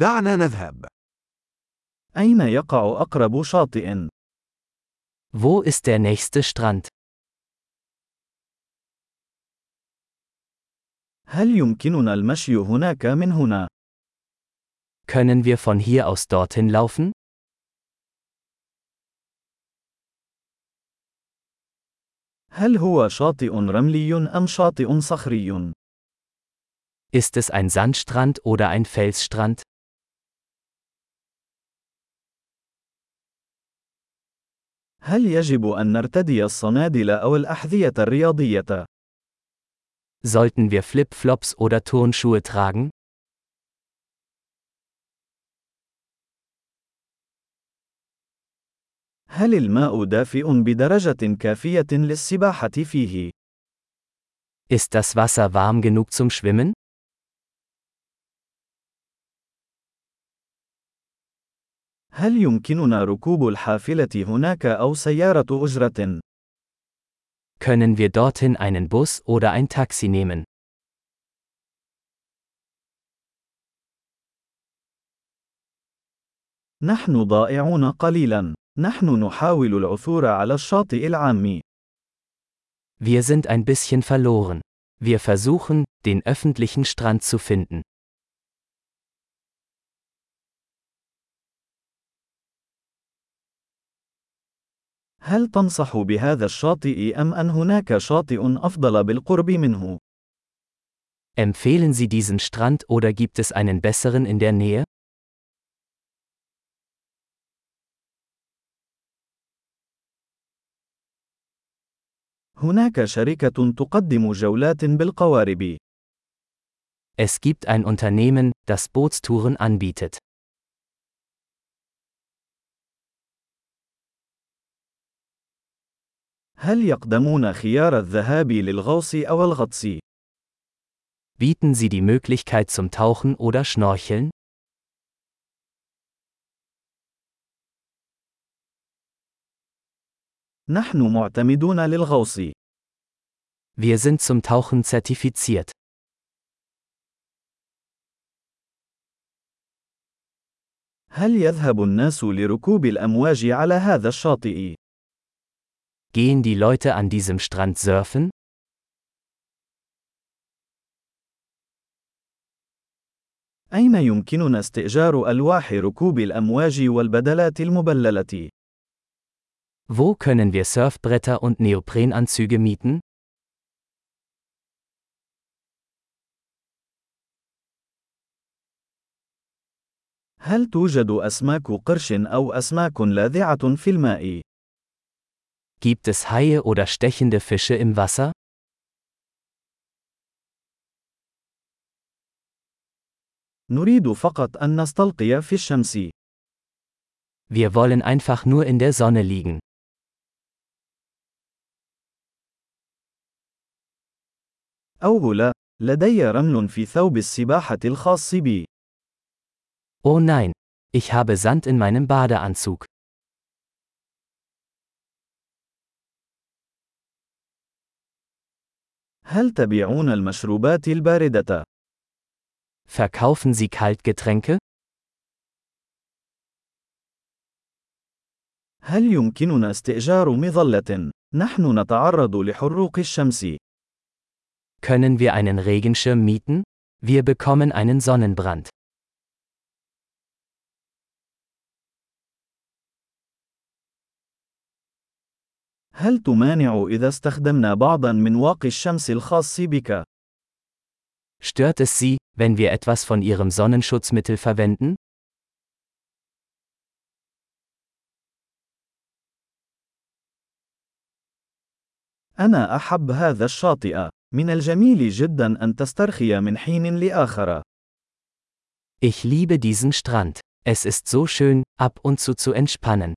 دعنا نذهب. أين يقع أقرب شاطئ؟ Wo ist der nächste Strand? هل يمكننا المشي هناك من هنا؟ Können wir von hier aus dorthin laufen? هل هو شاطئ رملي أم شاطئ صخري؟ Ist es ein Sandstrand oder ein Felsstrand? هل يجب أن نرتدي الصنادل أو الأحذية الرياضية؟ Sollten wir Flip-Flops oder Turnschuhe tragen? هل الماء دافئ بدرجة كافية للسباحة فيه؟ Ist das Wasser warm genug zum Schwimmen? هل يمكننا ركوب الحافلة هناك أو سيارة أجرة؟ Können wir dorthin einen Bus oder ein Taxi nehmen? نحن ضائعون قليلا. نحن نحاول العثور على الشاطئ العام. Wir sind ein bisschen verloren. Wir versuchen, den öffentlichen Strand zu finden. هل تنصح بهذا الشاطئ أم أن هناك شاطئ أفضل بالقرب منه؟ Empfehlen Sie diesen Strand oder gibt es einen besseren in der Nähe? هناك شركة تقدم جولات بالقوارب. Es gibt ein Unternehmen, das Bootstouren anbietet. هل يقدمون خيار الذهاب للغوص أو الغطس؟ Bieten Sie die Möglichkeit zum Tauchen oder Schnorcheln? نحن معتمدون للغوص. Wir sind zum Tauchen zertifiziert. هل يذهب الناس لركوب الأمواج على هذا الشاطئ؟ Gehen die Leute an diesem Strand surfen? أين يمكننا استئجار ألواح ركوب الأمواج والبدلات المبللة؟ Wo können wir Surfbretter und Neoprenanzüge mieten? هل توجد أسماك قرش أو أسماك لاذعة في الماء؟ Gibt es Haie oder stechende Fische im Wasser? نريد فقط أن نستلقي في الشمس. Wir wollen einfach nur in der Sonne liegen. أوه لا، لدي رمل في ثوب السباحة الخاص بي. Oh nein, ich habe Sand in meinem Badeanzug. هل تبيعون المشروبات الباردة؟ Verkaufen Sie Kaltgetränke? هل يمكننا استئجار مظلة؟ نحن نتعرض لحروق الشمس. Können wir einen Regenschirm mieten? Wir bekommen einen Sonnenbrand. هل تمانع إذا استخدمنا بعضا من واقي الشمس الخاص بك؟ Stört es Sie, wenn wir etwas von Ihrem Sonnenschutzmittel verwenden? أنا أحب هذا الشاطئ. من الجميل جدا أن تسترخي من حين لآخر. Ich liebe diesen Strand. Es ist so schön, ab und zu zu entspannen.